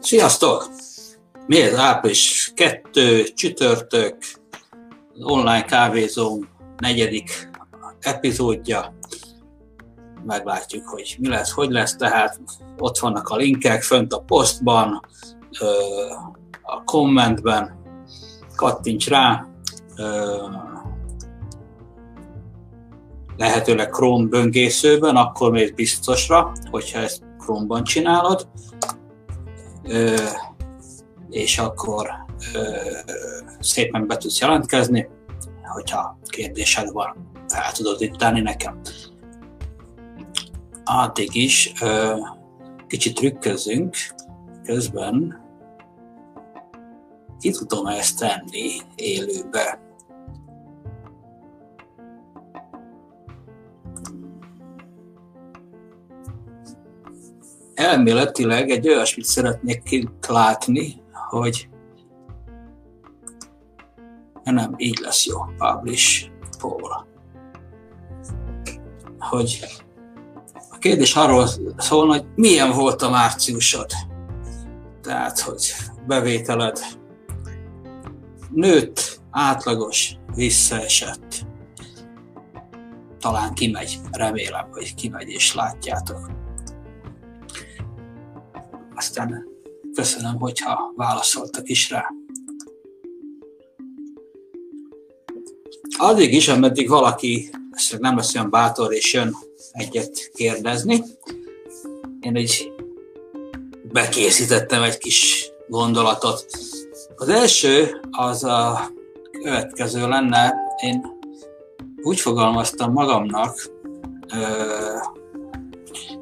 Sziasztok! Mi ez április 2, csütörtök, online kávézó negyedik epizódja. Meglátjuk, hogy mi lesz, hogy lesz, tehát ott vannak a linkek, fönt a posztban, a kommentben, kattints rá, lehetőleg Chrome böngészőben, akkor még biztosra, hogyha ezt Chrome-ban csinálod, és akkor szépen be tudsz jelentkezni, hogyha kérdésed van, fel tudod itt tenni nekem. Addig is kicsit trükközünk, közben ki tudom ezt tenni élőbe. Elméletileg egy olyasmit szeretnék látni, hogy nem, így lesz jó, publish, Paul. Hogy a kérdés arról szól, hogy milyen volt a márciusod. Tehát, hogy bevételed nőtt, átlagos, visszaesett. Talán kimegy, remélem, hogy kimegy és látjátok. Aztán köszönöm, hogyha válaszoltak is rá. Addig is, ameddig valaki nem lesz olyan bátor és jön egyet kérdezni, én egy bekészítettem egy kis gondolatot. Az első az a következő lenne, én úgy fogalmaztam magamnak ö,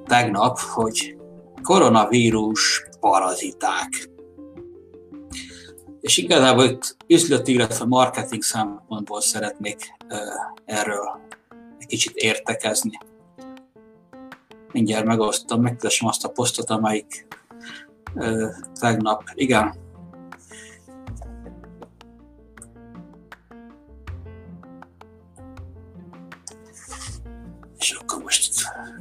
tegnap, hogy koronavírus paraziták. És igazából itt üzleti, illetve marketing szempontból szeretnék erről egy kicsit értekezni. Mindjárt megosztom, megtesem azt a posztot, amelyik tegnap, igen, és akkor most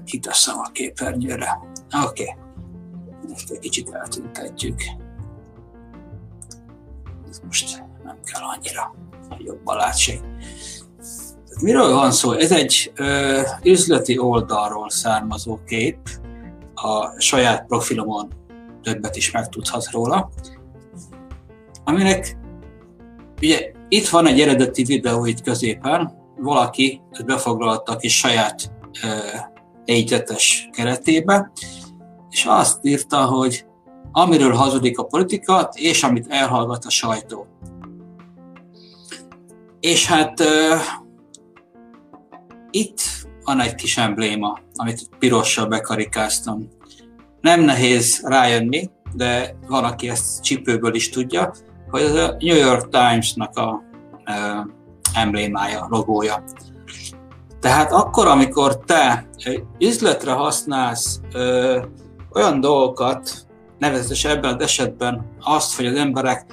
kiteszem a képernyőre. Oké. Okay ezt egy kicsit eltüntetjük. Ez most nem kell annyira jobb a látség. Miről van szó? Ez egy ö, üzleti oldalról származó kép, a saját profilomon többet is megtudhat róla, aminek ugye itt van egy eredeti videó itt középen, valaki befoglalta a kis saját egyzetes keretébe, és azt írta, hogy amiről hazudik a politika, és amit elhallgat a sajtó. És hát uh, itt van egy kis embléma, amit pirossal bekarikáztam. Nem nehéz rájönni, de van, aki ezt csipőből is tudja, hogy ez a New York Times-nak a uh, emblémája, logója. Tehát akkor, amikor te üzletre használsz uh, olyan dolgokat, nevezetesen ebben az esetben azt, hogy az emberek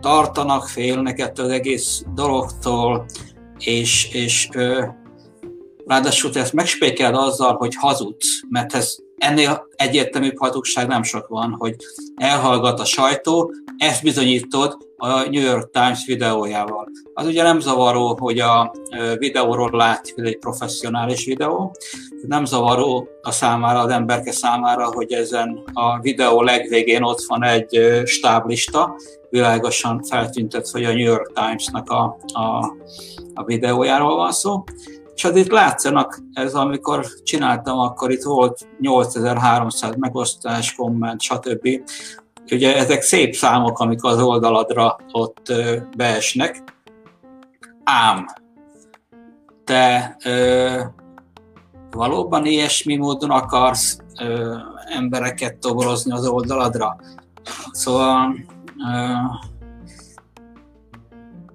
tartanak, félnek ettől az egész dologtól, és, és ö, ráadásul te ezt megspékeld azzal, hogy hazudsz, mert ez ennél egyértelműbb hazugság nem sok van, hogy elhallgat a sajtó, ezt bizonyítod a New York Times videójával. Az ugye nem zavaró, hogy a videóról látjuk, hogy egy professzionális videó, nem zavaró a számára, az emberke számára, hogy ezen a videó legvégén ott van egy stáblista, világosan feltüntetve, hogy a New York Times-nak a, a, a videójáról van szó. És az itt látszanak, ez amikor csináltam, akkor itt volt 8300 megosztás, komment, stb. Ugye ezek szép számok, amik az oldaladra ott beesnek, ám te ö, valóban ilyesmi módon akarsz ö, embereket toborozni az oldaladra. Szóval ö,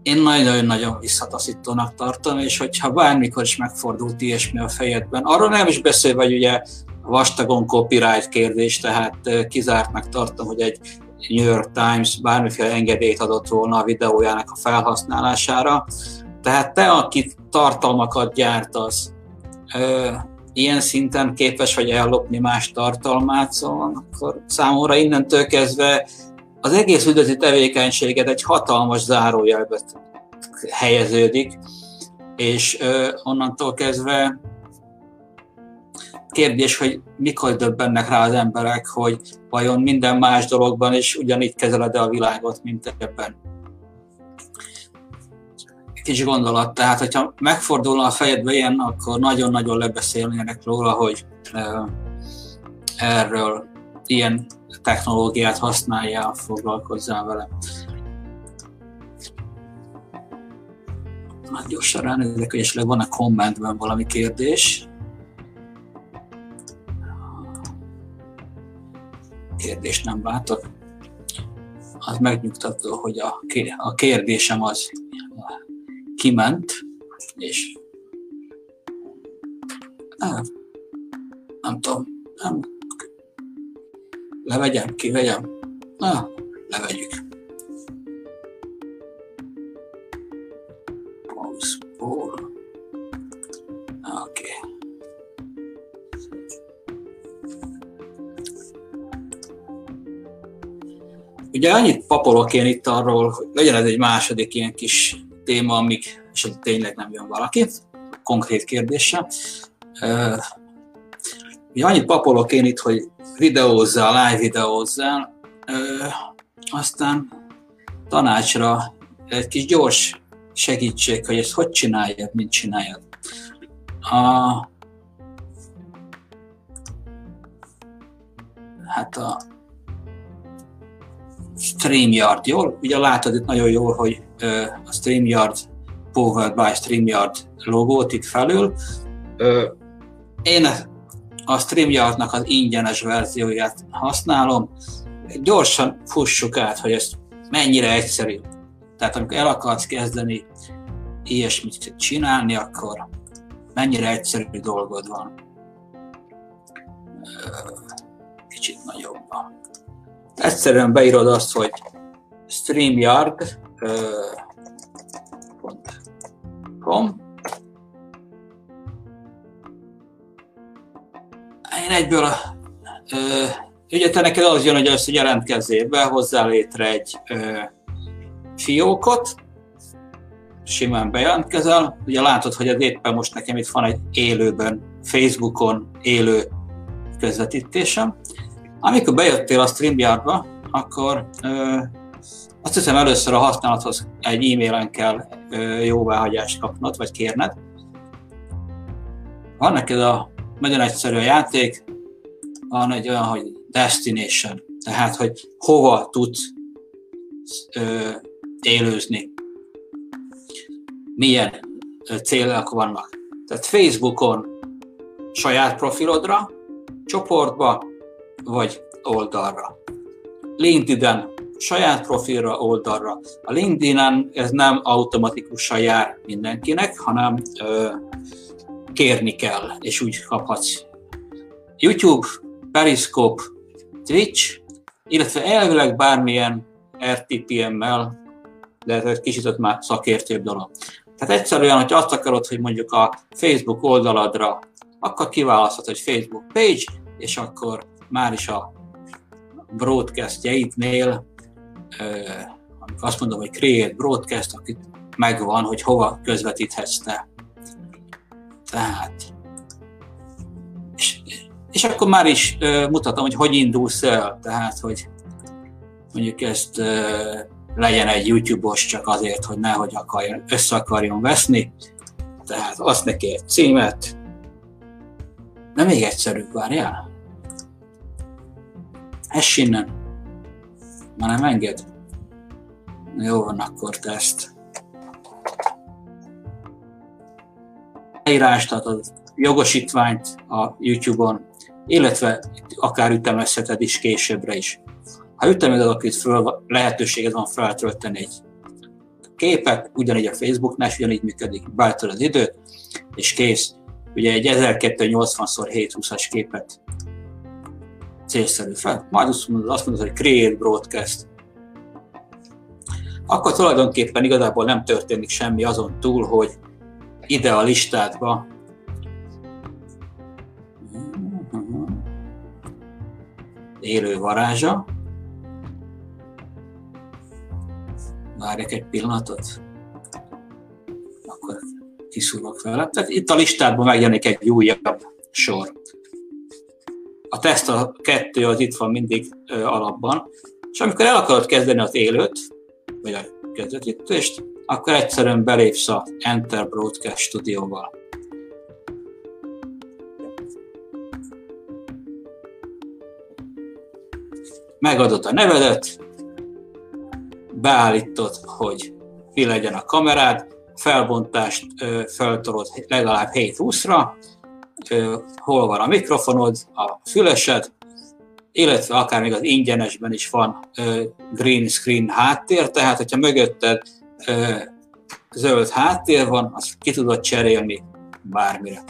én nagyon-nagyon visszataszítónak tartom, és hogyha bármikor is megfordult ilyesmi a fejedben, arról nem is beszél, hogy ugye vastagon copyright kérdés, tehát kizártnak tartom, hogy egy New York Times bármiféle engedélyt adott volna a videójának a felhasználására. Tehát te, aki tartalmakat gyártasz, ilyen szinten képes vagy ellopni más tartalmát, szóval akkor számomra innentől kezdve az egész üldözi tevékenységet egy hatalmas zárójelbe helyeződik, és onnantól kezdve kérdés, hogy mikor döbbennek rá az emberek, hogy vajon minden más dologban is ugyanígy kezeled a világot, mint ebben. Kis gondolat, tehát hogyha megfordulna a fejedbe ilyen, akkor nagyon-nagyon lebeszélnének róla, hogy erről ilyen technológiát használjál, foglalkozzál vele. Hát gyorsan ránézek, hogy esetleg van a kommentben valami kérdés. Kérdést nem látok. Az megnyugtató, hogy a kérdésem az kiment, és nem, nem tudom, nem, levegyem, kivegyem, na, levegyük. Ugye annyit papolok én itt arról, hogy legyen ez egy második ilyen kis téma, amíg és tényleg nem jön valaki, konkrét kérdése. Ugye annyit papolok én itt, hogy videózzál, live videózzál, aztán tanácsra egy kis gyors segítség, hogy ezt hogy csináljad, mint csináljad. A, hát a StreamYard, jól? Ugye látod itt nagyon jól, hogy a StreamYard Powered by StreamYard logót itt felül. Én a StreamYardnak az ingyenes verzióját használom. Gyorsan fussuk át, hogy ez mennyire egyszerű. Tehát amikor el akarsz kezdeni ilyesmit csinálni, akkor mennyire egyszerű dolgod van. Kicsit nagyobban. Egyszerűen beírod azt, hogy StreamYard.com Én egyből ugye te neked az jön, hogy azt, hogy jelentkezzél be, hozzá létre egy ö, fiókot, simán bejelentkezel. Ugye látod, hogy az éppen most nekem itt van egy élőben, Facebookon élő közvetítésem. Amikor bejöttél a StreamYardba, akkor ö, azt hiszem először a használathoz egy e-mailen kell ö, jóváhagyást kapnod, vagy kérned. Van neked a nagyon egyszerű a játék, van egy olyan, hogy destination, tehát hogy hova tudsz ö, élőzni, milyen célok vannak. Tehát Facebookon saját profilodra, csoportba, vagy oldalra. LinkedIn saját profilra, oldalra. A LinkedIn-en ez nem automatikusan jár mindenkinek, hanem ö, kérni kell, és úgy kaphatsz. YouTube, Periscope, Twitch, illetve elvileg bármilyen RTPM-mel, de ez egy kicsit már szakértőbb dolog. Tehát egyszerűen, hogy azt akarod, hogy mondjuk a Facebook oldaladra, akkor kiválasztod, hogy Facebook page, és akkor már is a broadcastjeitnél, amikor azt mondom, hogy create broadcast, akit megvan, hogy hova közvetíthetsz te. Tehát, és, és akkor már is mutatom, hogy hogy indulsz el, tehát, hogy mondjuk ezt legyen egy YouTube-os csak azért, hogy nehogy akarjon, össze akarjon veszni, tehát azt neki egy címet, de még egyszerűbb, várjál. Ess innen. Már nem enged? Jó van, akkor te ezt. Leírást, tehát a jogosítványt a YouTube-on, illetve akár ütemezheted is későbbre is. Ha ütemezed, akkor itt föl, lehetőséged van feltölteni egy képet, ugyanígy a Facebooknál is ugyanígy működik, beállítod az időt, és kész. Ugye egy 1280x720-as képet célszerű fel. Majd azt mondod, azt mondod, hogy create broadcast. Akkor tulajdonképpen igazából nem történik semmi azon túl, hogy ide a listádba élő varázsa. Várjak egy pillanatot. Akkor kiszúrok vele. Tehát itt a listádban megjelenik egy újabb sor. A teszt a kettő az itt van mindig alapban, és amikor el akarod kezdeni az élőt, vagy a közvetítést, akkor egyszerűen belépsz a Enter Broadcast stúdióval. Megadod a nevedet, beállítod, hogy mi legyen a kamerád, felbontást feltolod legalább 7-20-ra, hol van a mikrofonod, a fülesed, illetve akár még az ingyenesben is van green screen háttér, tehát hogyha mögötted zöld háttér van, azt ki tudod cserélni bármire.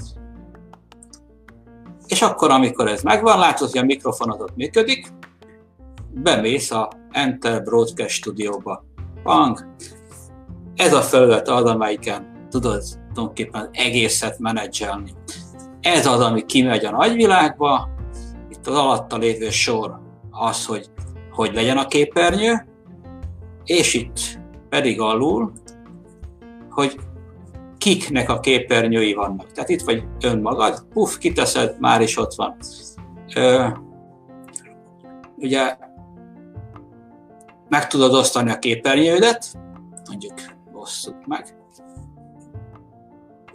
És akkor, amikor ez megvan, látod, hogy a mikrofonod működik, bemész a Enter Broadcast Studio-ba. Pang! Ez a felület az, amelyiken tudod tulajdonképpen egészet menedzselni. Ez az, ami kimegy a nagyvilágba, itt az alatta lévő sor az, hogy hogy legyen a képernyő, és itt pedig alul, hogy kiknek a képernyői vannak. Tehát itt vagy önmagad, puff, kiteszed, már is ott van. Ö, ugye meg tudod osztani a képernyődet, mondjuk osszuk meg.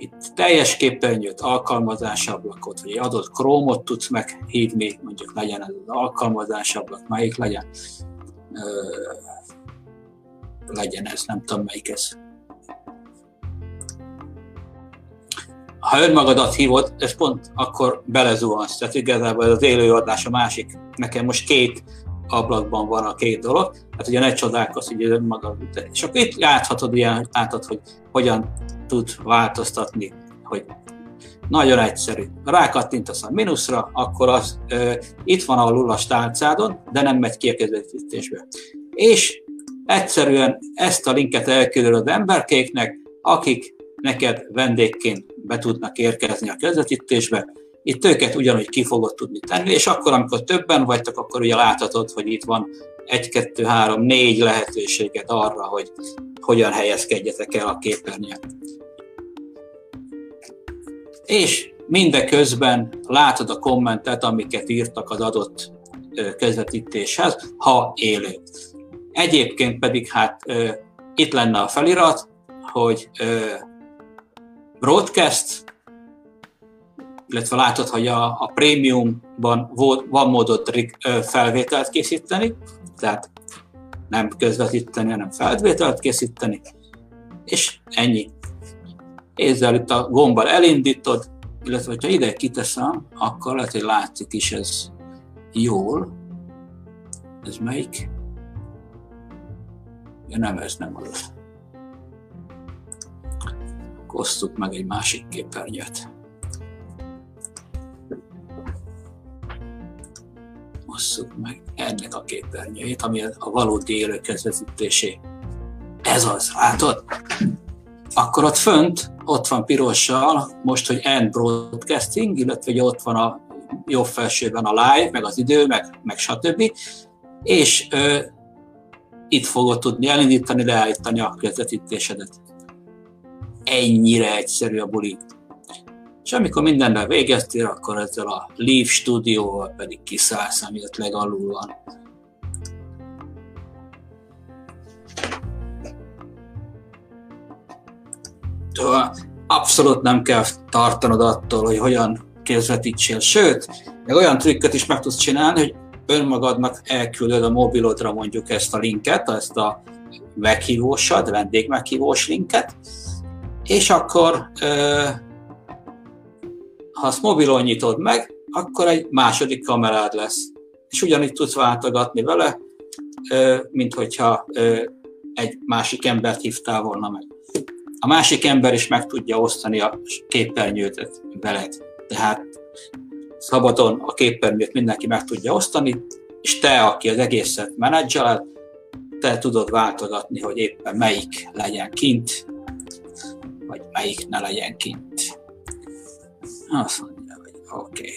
Itt teljes képernyőt, alkalmazásablakot, vagy adott Chrome-ot tudsz meghívni, mondjuk legyen ez az alkalmazásablak, melyik legyen. Ö, legyen ez, nem tudom melyik ez. Ha önmagadat hívod, ez pont akkor belezuhansz. Tehát igazából ez az élőadás a másik. Nekem most két ablakban van a két dolog, hát ugye ne csodálkozz, hogy önmagad. És akkor itt láthatod, ilyen, láthatod, hogy hogyan tud változtatni, hogy nagyon egyszerű. Rákattintasz a mínuszra, akkor az ö, itt van a tálcádon, de nem megy ki a közvetítésbe. És egyszerűen ezt a linket elküldöd emberkéknek, akik neked vendégként be tudnak érkezni a közvetítésbe, itt őket ugyanúgy ki fogod tudni tenni, és akkor, amikor többen vagytok, akkor ugye láthatod, hogy itt van egy, kettő, három, négy lehetőséget arra, hogy hogyan helyezkedjetek el a képernyőn. És mindeközben látod a kommentet, amiket írtak az adott közvetítéshez, ha élő. Egyébként pedig hát itt lenne a felirat, hogy broadcast, illetve látod, hogy a, a prémiumban van módot felvételt készíteni, tehát nem közvetíteni, hanem felvételt készíteni, és ennyi. Ezzel itt a gombbal elindítod, illetve ha ide kiteszem, akkor lehet, hogy látszik is ez jól. Ez melyik? Ja, nem, ez nem az. Osztuk meg egy másik képernyőt. Osszuk meg ennek a képernyőjét, ami a valódi élő közvetítésé. Ez az, látod? Akkor ott fönt, ott van pirossal, most, hogy end broadcasting, illetve hogy ott van a jobb felsőben a live, meg az idő, meg, meg stb. És ö, itt fogod tudni elindítani, leállítani a közvetítésedet. Ennyire egyszerű a buli. És amikor mindennel végeztél, akkor ezzel a Leaf Studio-val pedig kiszállsz, ami ott legalul van. Abszolút nem kell tartanod attól, hogy hogyan közvetítsél. Sőt, meg olyan trükköt is meg tudsz csinálni, hogy önmagadnak elküldöd a mobilodra mondjuk ezt a linket, ezt a meghívósad, vendégmeghívós linket, és akkor ha azt mobilon nyitod meg, akkor egy második kamerád lesz. És ugyanígy tudsz váltogatni vele, mint hogyha egy másik embert hívtál volna meg. A másik ember is meg tudja osztani a képernyőt veled. Tehát szabadon a képernyőt mindenki meg tudja osztani, és te, aki az egészet menedzseled, te tudod váltogatni, hogy éppen melyik legyen kint, vagy melyik ne legyen kint. Azt mondja, hogy oké, okay,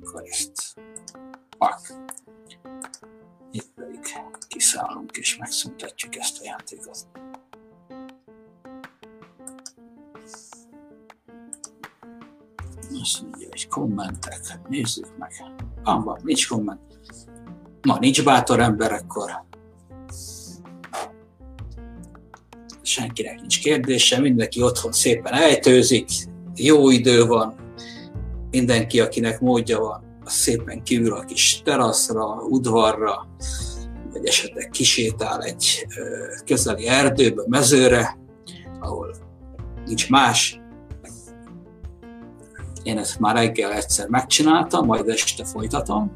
akkor ezt pak. kiszállunk és megszüntetjük ezt a játékot. Azt mondja, hogy kommentek, nézzük meg. Van, van, nincs komment. Ma nincs bátor ember, akkor senkinek nincs kérdése, mindenki otthon szépen ejtőzik, jó idő van, mindenki, akinek módja van, az szépen kiül a kis teraszra, udvarra, vagy esetleg kisétál egy közeli erdőbe, mezőre, ahol nincs más. Én ezt már reggel egyszer megcsináltam, majd este folytatom.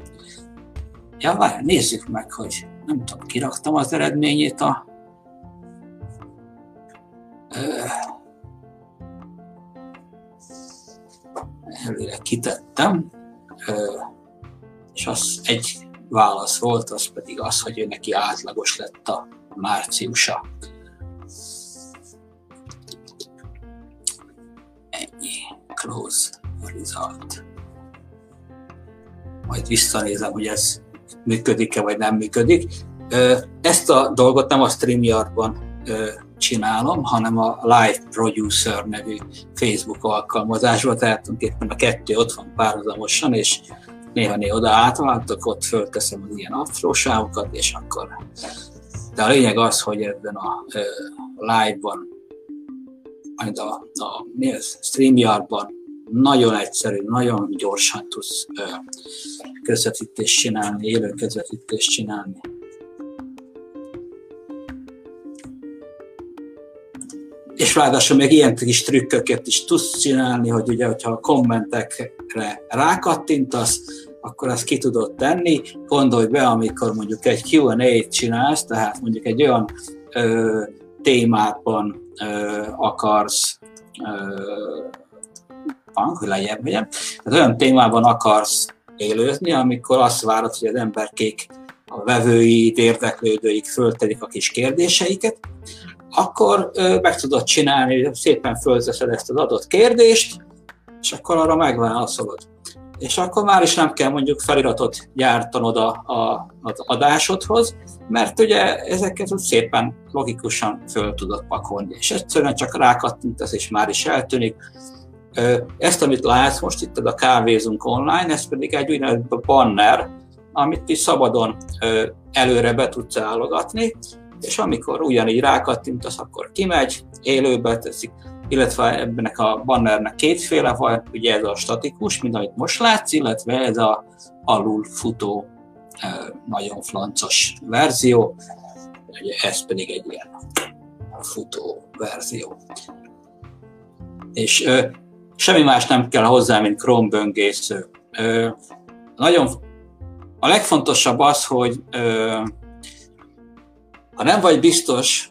Ja, várj, nézzük meg, hogy nem tudom, kiraktam az eredményét a előre kitettem, és az egy válasz volt, az pedig az, hogy ő neki átlagos lett a márciusa. Ennyi. Close result. Majd visszanézem, hogy ez működik-e, vagy nem működik. Ezt a dolgot nem a StreamYardban csinálom, hanem a Live Producer nevű Facebook alkalmazásban, tehát tulajdonképpen a kettő ott van párhuzamosan, és néha-néha oda átváltok, ott fölteszem az ilyen apróságokat, és akkor... De a lényeg az, hogy ebben a, live-ban, majd a, a mi StreamYard-ban nagyon egyszerű, nagyon gyorsan tudsz közvetítést csinálni, élő közvetítést csinálni. És ráadásul még ilyen kis trükköket is tudsz csinálni, hogy ugye, hogyha a kommentekre rákattintasz, akkor azt ki tudod tenni. Gondolj be, amikor mondjuk egy Q&A-t csinálsz, tehát mondjuk egy olyan ö, témában ö, akarsz ö, van, hogy lejjebb megyem, tehát olyan témában akarsz élőzni, amikor azt várod, hogy az emberkék, a vevői, érdeklődőik föltedik a kis kérdéseiket, akkor meg tudod csinálni, szépen fölteszed ezt az adott kérdést, és akkor arra megválaszolod. És akkor már is nem kell mondjuk feliratot gyártanod a, a, az adásodhoz, mert ugye ezeket szépen logikusan föl tudod pakolni, és egyszerűen csak rákattintasz, és már is eltűnik. Ezt, amit látsz most itt a kávézunk online, ez pedig egy úgynevezett banner, amit is szabadon előre be tudsz állogatni, és amikor ugyanígy rákattintasz, akkor kimegy, élőbe teszik, illetve ebben a bannernek kétféle van, ugye ez a statikus, mint amit most látsz, illetve ez a alul futó, nagyon flancos verzió, ugye ez pedig egy ilyen futó verzió. És ö, semmi más nem kell hozzá, mint Chrome böngésző. Ö, nagyon, a legfontosabb az, hogy ö, ha nem vagy biztos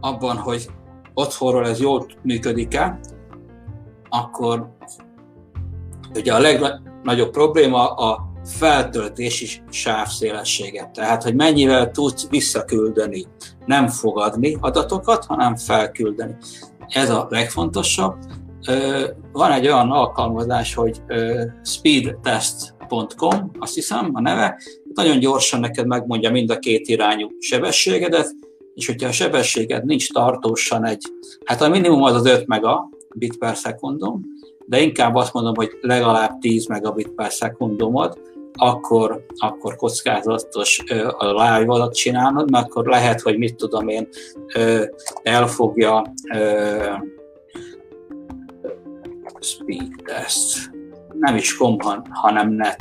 abban, hogy otthonról ez jól működik-e, akkor ugye a legnagyobb probléma a feltöltési sávszélessége. Tehát, hogy mennyivel tudsz visszaküldeni, nem fogadni adatokat, hanem felküldeni. Ez a legfontosabb. Van egy olyan alkalmazás, hogy speedtest.com, azt hiszem a neve, nagyon gyorsan neked megmondja mind a két irányú sebességedet, és hogyha a sebességed nincs tartósan egy, hát a minimum az az 5 mega bit per szekundum, de inkább azt mondom, hogy legalább 10 megabit per szekundumod, akkor, akkor kockázatos a live alatt csinálnod, mert akkor lehet, hogy mit tudom én, elfogja speed test, nem is kom, hanem net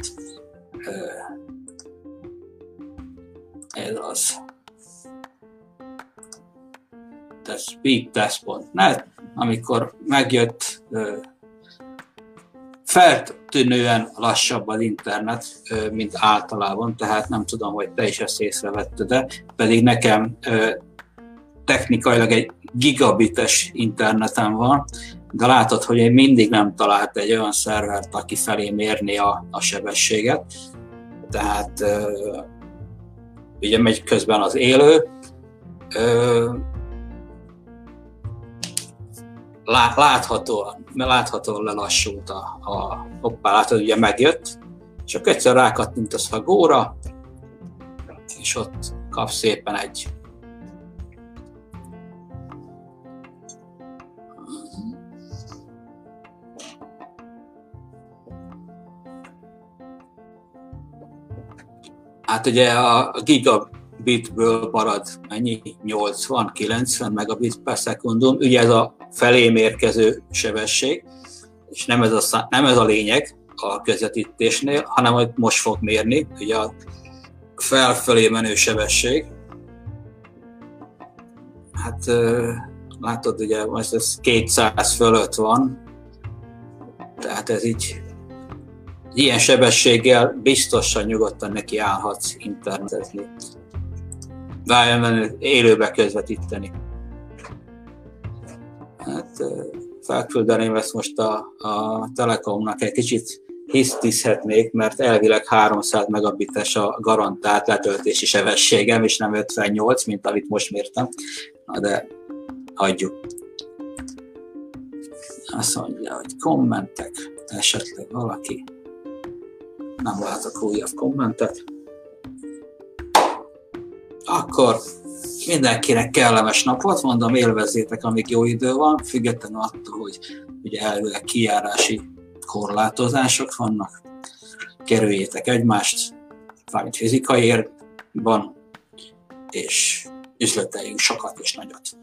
ez az. The speedtest.net, amikor megjött feltűnően lassabb az internet, mint általában, tehát nem tudom, hogy te is ezt észrevetted, de pedig nekem technikailag egy gigabites internetem van, de látod, hogy én mindig nem talált egy olyan szervert, aki felé mérni a, a sebességet. Tehát ugye megy közben az élő, láthatóan, láthatóan lelassult a, a hoppá, látod, ugye megjött, akkor egyszer rákattintasz a góra, és ott kap szépen egy Hát ugye a gigabitből marad mennyi? 80-90 megabit per szekundum. Ugye ez a felé mérkező sebesség, és nem ez a, nem ez a lényeg a közvetítésnél, hanem hogy most fog mérni, ugye a felfelé menő sebesség. Hát látod, ugye most ez 200 fölött van, tehát ez így ilyen sebességgel biztosan nyugodtan neki állhatsz internetezni. Várjon élőbe közvetíteni. Hát felküldeném ezt most a, a Telekomnak egy kicsit hisztizhetnék, mert elvileg 300 megabites a garantált letöltési sebességem, és nem 58, mint amit most mértem. Na de hagyjuk. Azt mondja, hogy kommentek, esetleg valaki nem látok újabb kommentet. Akkor mindenkinek kellemes napot, mondom, élvezzétek, amíg jó idő van, függetlenül attól, hogy ugye elvileg kijárási korlátozások vannak. Kerüljétek egymást, fájt fizikai érban, és üzleteljünk sokat és nagyot.